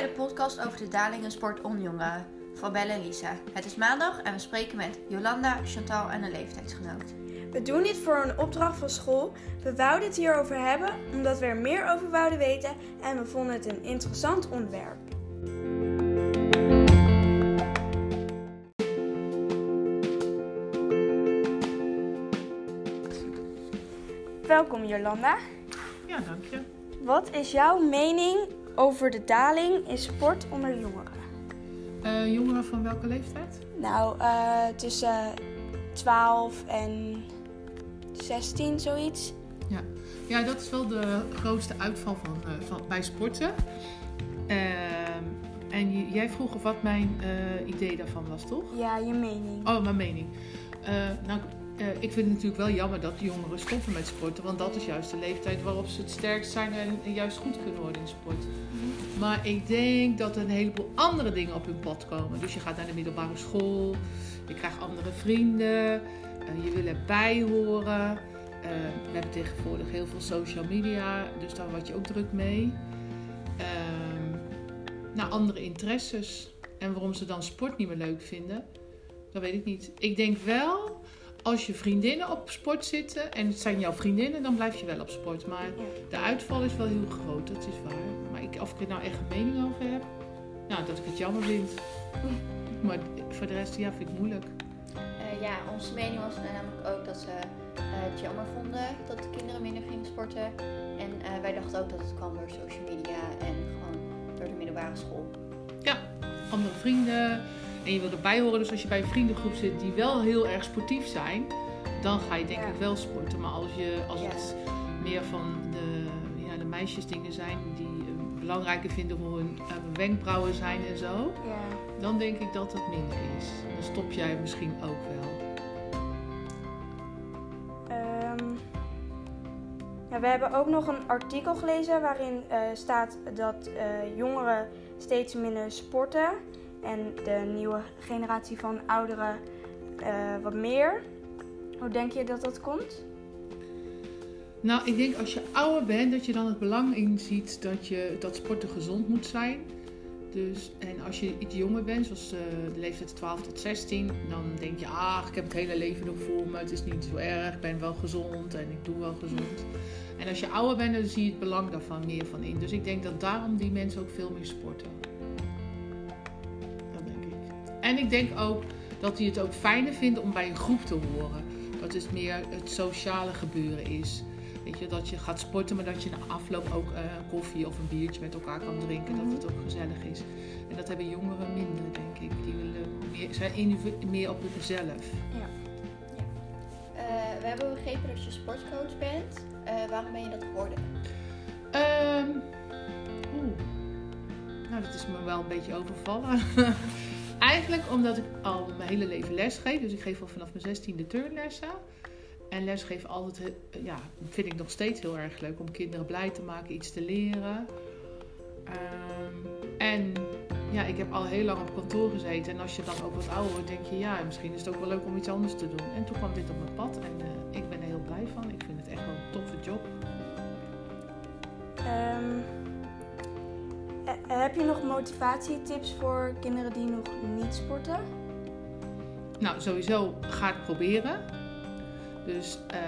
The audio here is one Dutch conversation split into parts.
bij de podcast over de dalingen sport onder jongeren van Belle en Lisa. Het is maandag en we spreken met Jolanda, Chantal en een leeftijdsgenoot. We doen dit voor een opdracht van school. We wouden het hierover hebben omdat we er meer over wouden weten en we vonden het een interessant onderwerp. Welkom Jolanda. Ja, dank je. Wat is jouw mening over de daling in sport onder jongeren? Eh, jongeren van welke leeftijd? Nou, eh, tussen 12 en 16, zoiets. Ja. ja, dat is wel de grootste uitval van, eh, van, bij sporten. Ehm, en jij vroeg of wat mijn idee daarvan was, toch? Ja, je mening. Oh, mijn mening. Nou, eh, ik vind het natuurlijk wel jammer dat jongeren stoppen met sporten. Want dat is juist de leeftijd waarop ze het sterkst zijn en, juist goed kunnen worden in sport. Maar ik denk dat er een heleboel andere dingen op hun pad komen. Dus je gaat naar de middelbare school, je krijgt andere vrienden, eh, je wil erbij horen. Eh, we hebben tegenwoordig heel veel social media, dus daar word je ook druk mee. Ehm nou, andere interesses. En waarom ze dan sport niet meer leuk vinden, dat weet ik niet. Ik denk wel, als je vriendinnen op sport zitten en het zijn jouw vriendinnen, dan blijf je wel op sport. Maar de uitval is wel heel groot, dat is waar. Maar ik, of ik er nou echt een mening over heb, nou, dat ik het jammer vind. Maar voor de rest, ja, vind ik moeilijk. Eh, ja, onze mening was namelijk ook dat ze eh, het jammer vonden dat de kinderen minder gingen sporten. En eh, wij dachten ook dat het kwam door social media en gewoon door de middelbare school. Andere vrienden en je wil erbij horen. Dus als je bij een vriendengroep zit die wel heel erg sportief zijn, dan ga je denk Ja. ik wel sporten. Maar als, je, als Ja. het meer van de, ja, de meisjesdingen zijn die belangrijker vinden hoe hun eh, wenkbrauwen zijn en zo, Ja. dan denk ik dat het minder is. Dan stop jij misschien ook wel. Ehm, we hebben ook nog een artikel gelezen waarin eh, staat dat eh, jongeren steeds minder sporten en de nieuwe generatie van ouderen eh, wat meer. Hoe denk je dat dat komt? Nou, ik denk als je ouder bent, dat je dan het belang inziet dat, je, dat sporten gezond moet zijn. Dus, en als je iets jonger bent, zoals eh, de leeftijd 12 tot 16, dan denk je, ah, ik heb het hele leven nog voor me, het is niet zo erg, ik ben wel gezond en ik doe wel gezond. En als je ouder bent, dan zie je het belang daarvan meer van in. Dus ik denk dat daarom die mensen ook veel meer sporten. En ik denk ook dat die het ook fijner vinden om bij een groep te horen. Dat het meer het sociale gebeuren is. Weet je, dat je gaat sporten, maar dat je na afloop ook eh, koffie of een biertje met elkaar kan drinken. Dat het ook gezellig is. En dat hebben jongeren minder, denk ik. Die willen meer, zijn meer op zichzelf. Eh, we hebben begrepen dat je sportcoach bent. Eh, waarom ben je dat geworden? Ehm, oeh. Nou, dat is me wel een beetje overvallen. Eigenlijk omdat ik al mijn hele leven les geef. Dus ik geef al vanaf mijn 16e turnlessen. En lesgeven altijd, ja, vind ik nog steeds heel erg leuk om kinderen blij te maken, iets te leren. Ehm, en ja, ik heb al heel lang op kantoor gezeten. En als je dan ook wat ouder wordt, denk je, ja, misschien is het ook wel leuk om iets anders te doen. En toen kwam dit op mijn pad en eh, ik ben er heel blij van. Ik vind het echt wel een toffe job. Eh, heb je nog motivatietips voor kinderen die nog niet sporten? Nou, sowieso ga het proberen. Dus eh,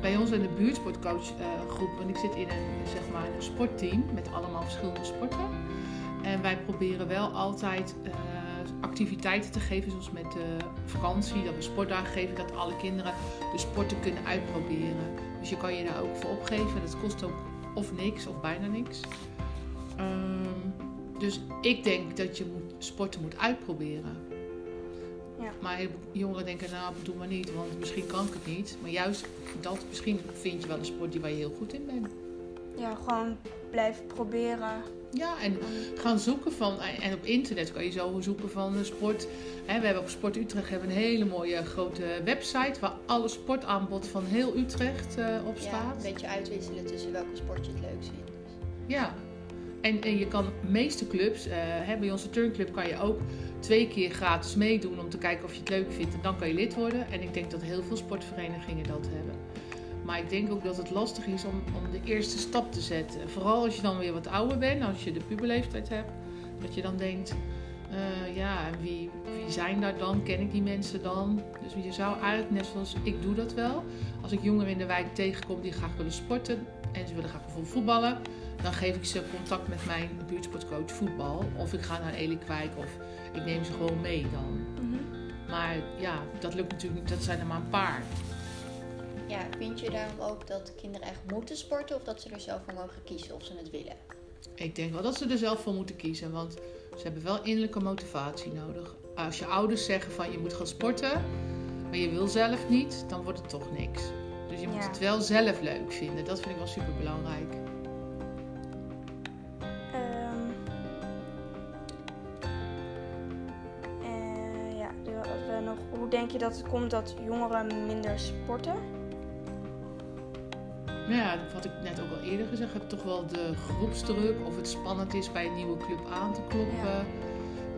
bij ons in de buurtsportcoachgroep, want ik zit in een, zeg maar, een sportteam met allemaal verschillende sporten. En wij proberen wel altijd eh, activiteiten te geven, zoals met de vakantie, dat we sportdagen geven, dat alle kinderen de sporten kunnen uitproberen. Dus je kan je daar ook voor opgeven. Dat kost ook of niks of bijna niks. Ehm, dus ik denk dat je moet, sporten moet uitproberen. Ja. Maar jongeren denken, nou, doe maar niet, want misschien kan ik het niet. Maar juist dat, misschien vind je wel een sport die waar je heel goed in bent. Ja, gewoon blijven proberen. Ja, en gaan zoeken van, en op internet kan je zo zoeken van een sport. Hè, we hebben op Sport Utrecht hebben een hele mooie grote website waar alle sportaanbod van heel Utrecht eh, op Ja, staat. een beetje uitwisselen tussen welke sport je het leukst vindt. Ja, en, je kan de meeste clubs, eh, hè, bij onze turnclub kan je ook twee keer gratis meedoen om te kijken of je het leuk vindt. En dan kan je lid worden. En ik denk dat heel veel sportverenigingen dat hebben. Maar ik denk ook dat het lastig is om, om de eerste stap te zetten. Vooral als je dan weer wat ouder bent, als je de puberleeftijd hebt. Dat je dan denkt, eh, ja, wie, wie zijn daar dan? Ken ik die mensen dan? Dus je zou eigenlijk, net zoals ik doe dat wel. Als ik jongeren in de wijk tegenkom die graag willen sporten en ze willen graag bijvoorbeeld voetballen, dan geef ik ze contact met mijn buurtsportcoach voetbal. Of ik ga naar Elikwijk of ik neem ze gewoon mee dan. Mhm. Maar ja, dat lukt natuurlijk niet, dat zijn er maar een paar. Ja, vind je daarom ook dat kinderen echt moeten sporten of dat ze er zelf voor mogen kiezen of ze het willen? Ik denk wel dat ze er zelf voor moeten kiezen, want ze hebben wel innerlijke motivatie nodig. Als je ouders zeggen van je moet gaan sporten, maar je wil zelf niet, dan wordt het toch niks. Dus je moet Ja. het wel zelf leuk vinden. Dat vind ik wel super belangrijk. Dat het komt dat jongeren minder sporten? Maar ja, wat ik net ook al eerder gezegd heb, toch wel de groepsdruk of het spannend is bij een nieuwe club aan te kloppen. Ja.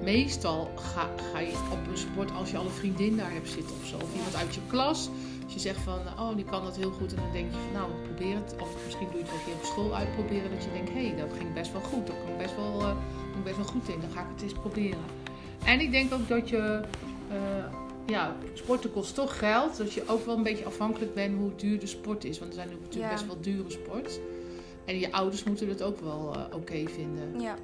Meestal ga, ga je op een sport als je al een vriendin daar hebt zitten of zo. Of iemand uit je klas. Als je zegt van, oh die kan dat heel goed. En dan denk je van, nou probeer het. Of misschien doe je het wel een keer op school uitproberen. Dat je denkt, hé hey, dat ging best wel goed. Daar ik best wel, eh, ben ik best wel goed in. Dan ga ik het eens proberen. En ik denk ook dat je, eh, ja, sporten kost toch geld. Dat je ook wel een beetje afhankelijk bent hoe duur de sport is. Want er zijn natuurlijk Ja. best wel dure sport. En je ouders moeten het ook wel eh, oké vinden. Ja.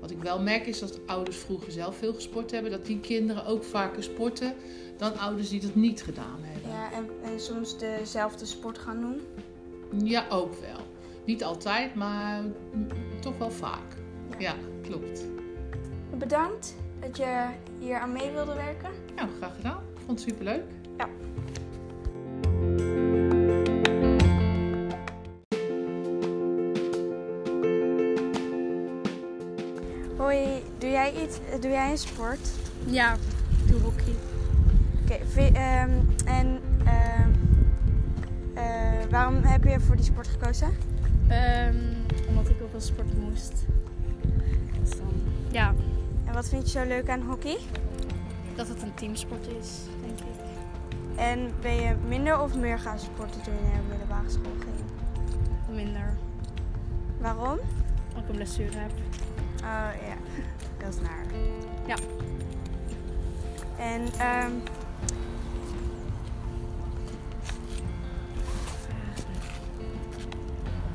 Wat ik wel merk is dat ouders vroeger zelf veel gesport hebben. Dat die kinderen ook vaker sporten dan ouders die dat niet gedaan hebben. ja en, en soms dezelfde sport gaan doen. Ja, ook wel. Niet altijd, maar toch wel vaak. Ja, klopt. Bedankt dat je hier aan mee wilde werken. Nou, graag gedaan. Ik vond het superleuk. Ja. Hoi, doe jij iets? Doe jij een sport? Ja, ik doe hockey. Oké, ehm, en ehm, eh, waarom heb je voor die sport gekozen? Ehm, omdat ik op een sport moest. Dus dan, ja, En wat vind je zo leuk aan hockey? dat het een teamsport is. En ben je minder of meer gaan sporten toen je naar de middelbare school ging? Minder. Waarom? Omdat ik een blessure heb. Oh ja, dat is naar. Ja. En ehm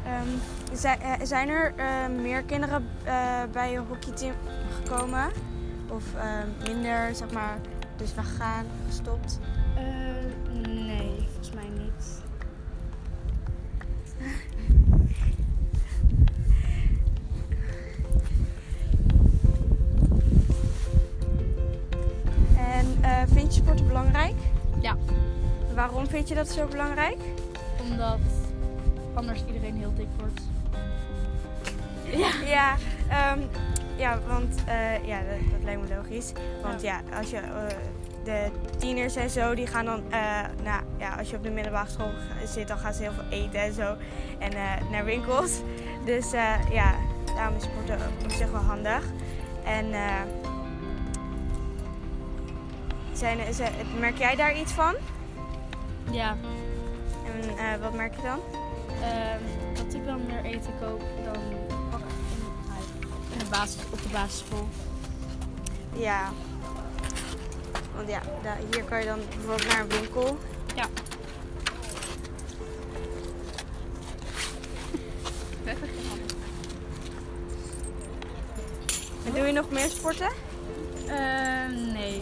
ehm, eh, zijn er eh, meer kinderen eh, bij je hockeyteam gekomen? Of minder, zeg maar, dus weggaan, gestopt? Je sporten belangrijk? Ja. Waarom vind je dat zo belangrijk? Omdat anders iedereen heel dik wordt. Ja, ehm, ja want eh, ja, dat, dat lijkt me logisch. Want ja, als je eh, de tieners en zo, die gaan dan, eh, nou ja, als je op de middelbare school zit, dan gaan ze heel veel eten en zo. En naar winkels. Dus ja, daarom is sporten op zich wel handig. En zijn, merk jij daar iets van? Ja, En eh, wat merk je dan? ehm, dat ik wel meer eten koop dan in, in de basis, op de basisschool. Ja. Want ja, hier kan je dan bijvoorbeeld naar een winkel. Ja. En doe je nog meer sporten? Ehm, nee.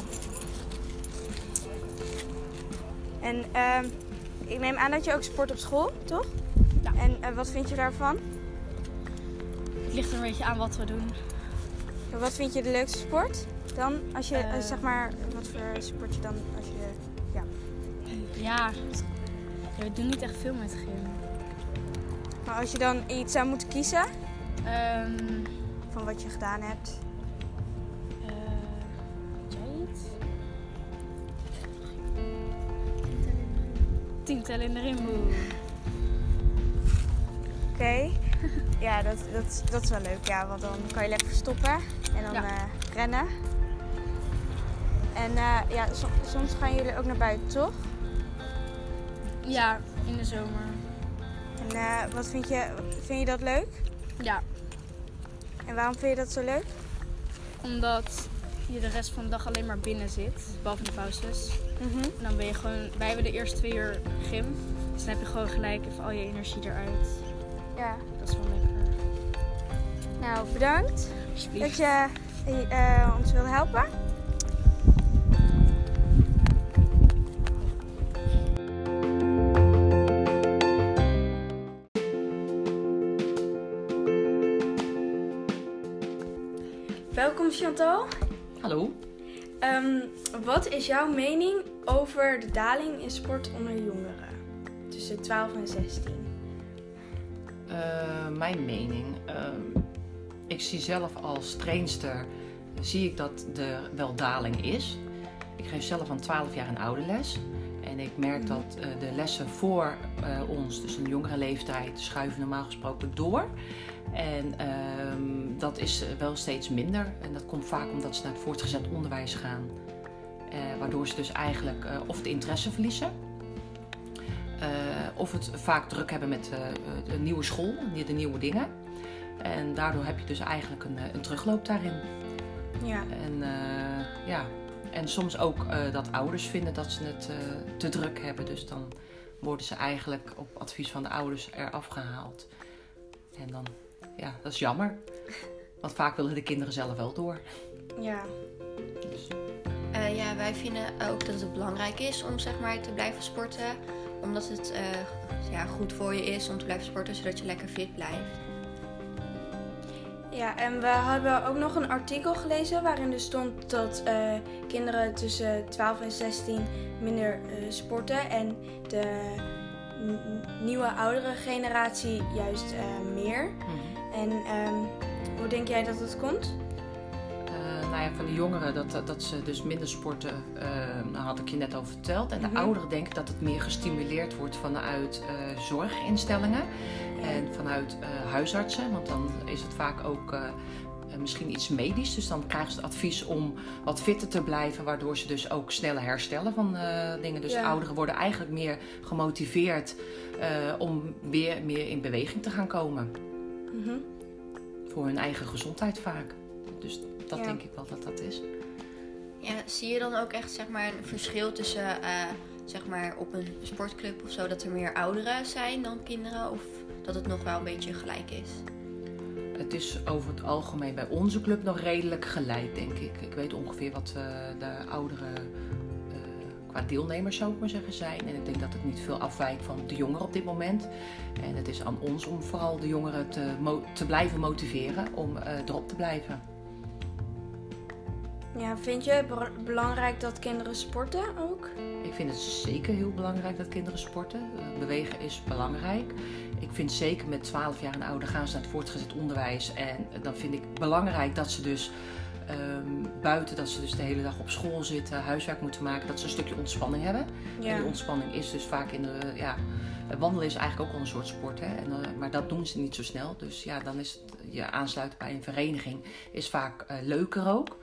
En ehm, ik neem aan dat je ook sport op school, toch? Ja. En eh, wat vind je daarvan? Het ligt er een beetje aan wat we doen. Wat vind je de leukste sport? Dan, als je, eh, zeg maar, wat voor sport je dan, als je, ja. Ja, we doen niet echt veel met gym. Maar als je dan iets zou moeten kiezen Ehm van wat je gedaan hebt. Tientallen in de rimboe. Oké. ja, dat, dat, dat is wel leuk, ja. Want dan kan je lekker verstoppen en dan Ja. eh, rennen. En eh, ja, so- soms gaan jullie ook naar buiten, toch? Ja, in de zomer. En eh, wat vind je, vind je dat leuk? Ja, En waarom vind je dat zo leuk? Omdat je de rest van de dag alleen maar binnen zit, behalve de pauzes. Mhm. En dan ben je gewoon, wij hebben de eerste twee uur gym. Dus dan heb je gewoon gelijk even al je energie eruit. Ja. Dat is wel lekker. Nou, bedankt dat je eh, ons wilde helpen. Welkom Chantal. Hallo. Ehm, wat is jouw mening over de daling in sport onder jongeren? Tussen 12 en 16. Eh, mijn mening. ehm, ik zie zelf als trainster zie ik dat er wel daling is. Ik geef zelf van 12 jaar een oude les. En ik merk dat eh, de lessen voor eh, ons, dus een jongere leeftijd, schuiven normaal gesproken door. En ehm, dat is eh, wel steeds minder. En dat komt vaak omdat ze naar het voortgezet onderwijs gaan. Eh, waardoor ze dus eigenlijk eh, of de interesse verliezen. of het vaak druk hebben met de nieuwe school, de nieuwe dingen. En daardoor heb je dus eigenlijk een, een terugloop daarin. Ja. En, ja. en soms ook dat ouders vinden dat ze het te druk hebben. Dus dan worden ze eigenlijk op advies van de ouders eraf gehaald. En dan, ja, dat is jammer. Want vaak willen de kinderen zelf wel door. Ja. Dus, Eh, ja, wij vinden ook dat het belangrijk is om zeg maar te blijven sporten. Omdat het eh, ja, goed voor je is om te blijven sporten, zodat je lekker fit blijft. Ja, en we hebben ook nog een artikel gelezen waarin er stond dat eh, kinderen tussen 12 en 16 minder eh, sporten en de nieuwe oudere generatie juist eh, meer. mhm. En ehm, hoe denk jij dat het komt? Eh, nou ja, van de jongeren dat, dat- ze dus minder sporten, daar had ik je net over verteld. En de Mhm. ouderen denken dat het meer gestimuleerd wordt vanuit eh, zorginstellingen en vanuit huisartsen. Want dan is het vaak ook misschien iets medisch. Dus dan krijgen ze het advies om wat fitter te blijven, waardoor ze dus ook sneller herstellen van dingen. Dus Ja. ouderen worden eigenlijk meer gemotiveerd om weer meer in beweging te gaan komen. Mhm. Voor hun eigen gezondheid vaak. Dus dat Ja. denk ik wel dat dat is. Ja, zie je dan ook echt zeg maar, een verschil tussen eh, zeg maar, op een sportclub of zo dat er meer ouderen zijn dan kinderen? Of dat het nog wel een beetje gelijk is? Het is over het algemeen bij onze club nog redelijk gelijk, denk ik. Ik weet ongeveer wat eh, de ouderen qua deelnemers, zou ik maar zeggen, zijn. En ik denk dat het niet veel afwijkt van de jongeren op dit moment. En het is aan ons om vooral de jongeren te, te blijven motiveren om eh, erop te blijven. Ja, vind je het be- belangrijk dat kinderen sporten ook? Ik vind het zeker heel belangrijk dat kinderen sporten. Eh, bewegen is belangrijk. Ik vind zeker met 12 jaar en ouder gaan ze naar het voortgezet onderwijs. En dan vind ik belangrijk dat ze dus ehm, buiten, dat ze dus de hele dag op school zitten, huiswerk moeten maken, dat ze een stukje ontspanning hebben. En die ontspanning is dus vaak in de, ja, wandelen is eigenlijk ook al een soort sport. Hè? En, eh, maar dat doen ze niet zo snel. Dus ja, dan is het, je aansluiten bij een vereniging is vaak eh, leuker ook.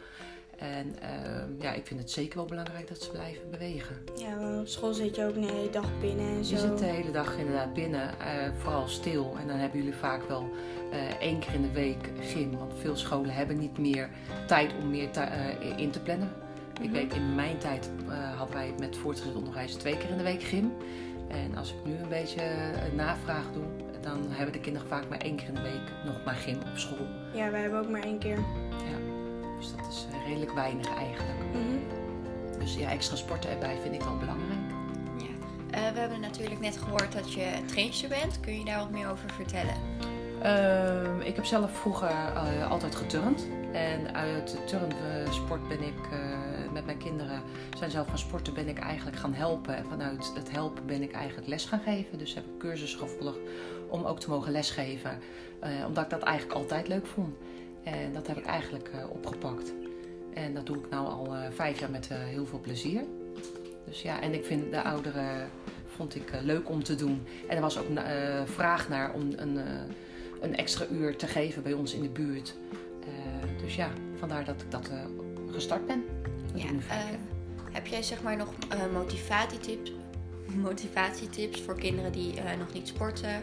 En ehm, ja, ik vind het zeker wel belangrijk dat ze blijven bewegen. Ja, op school zit je ook de hele dag binnen en zo. Je zit de hele dag inderdaad binnen, eh, vooral stil. En dan hebben jullie vaak wel eh, één keer in de week gym. Want veel scholen hebben niet meer tijd om meer eh, in te plannen. Ik Mhm. weet, in mijn tijd hadden wij met voortgezet onderwijs twee keer in de week gym. En als ik nu een beetje navraag doe, dan hebben de kinderen vaak maar één keer in de week nog maar gym op school. Ja, wij hebben ook maar één keer. Dus dat is eh, redelijk weinig eigenlijk. Mhm. Dus ja, extra sporten erbij vind ik wel belangrijk. Ja. Eh, we hebben natuurlijk net gehoord dat je trainster bent. Kun je daar wat meer over vertellen? Ehm, ik heb zelf vroeger eh, altijd geturnd. En uit de turnsport ben ik met mijn kinderen zijn zelf gaan sporten, ben ik eigenlijk gaan helpen. En vanuit het helpen ben ik eigenlijk les gaan geven. Dus heb ik cursussen gevolgd om ook te mogen lesgeven. Omdat ik dat eigenlijk altijd leuk vond. En dat heb ik eigenlijk eh, opgepakt. En dat doe ik nu al eh, vijf jaar met eh, heel veel plezier. Dus ja, en ik vind de ouderen vond ik leuk om te doen. En er was ook een vraag naar om een, een extra uur te geven bij ons in de buurt. Dus ja, vandaar dat ik dat gestart ben. Dat eh, jaar. heb jij zeg maar nog motivatietips, motivatietips voor kinderen die nog niet sporten?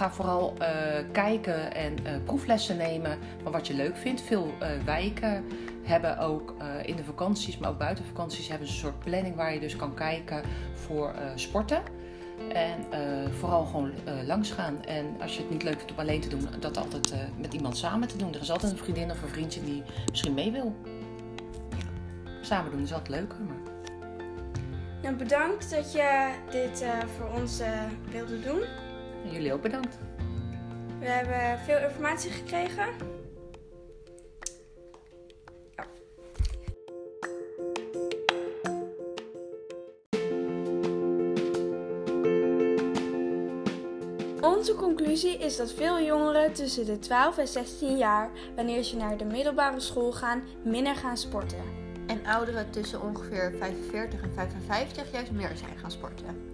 Ga vooral eh, kijken en eh, proeflessen nemen van wat je leuk vindt. Veel eh, wijken hebben ook in de vakanties, maar ook buiten vakanties, hebben ze een soort planning waar je dus kan kijken voor sporten. En vooral gewoon langs gaan. En als je het niet leuk vindt om alleen te doen, dat altijd met iemand samen te doen. Er is altijd een vriendin of een vriendje die misschien mee wil. Samen doen is altijd leuker. Maar... Nou, bedankt dat je dit voor ons wilde doen. En jullie ook bedankt. We hebben veel informatie gekregen. Ja. Onze conclusie is dat veel jongeren tussen de 12 en 16 jaar, wanneer ze naar de middelbare school gaan, minder gaan sporten. En ouderen tussen ongeveer 45 en 55 juist meer zijn gaan sporten.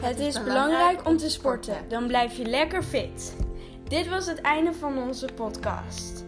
Het is belangrijk om te sporten, dan blijf je lekker fit. Dit was het einde van onze podcast.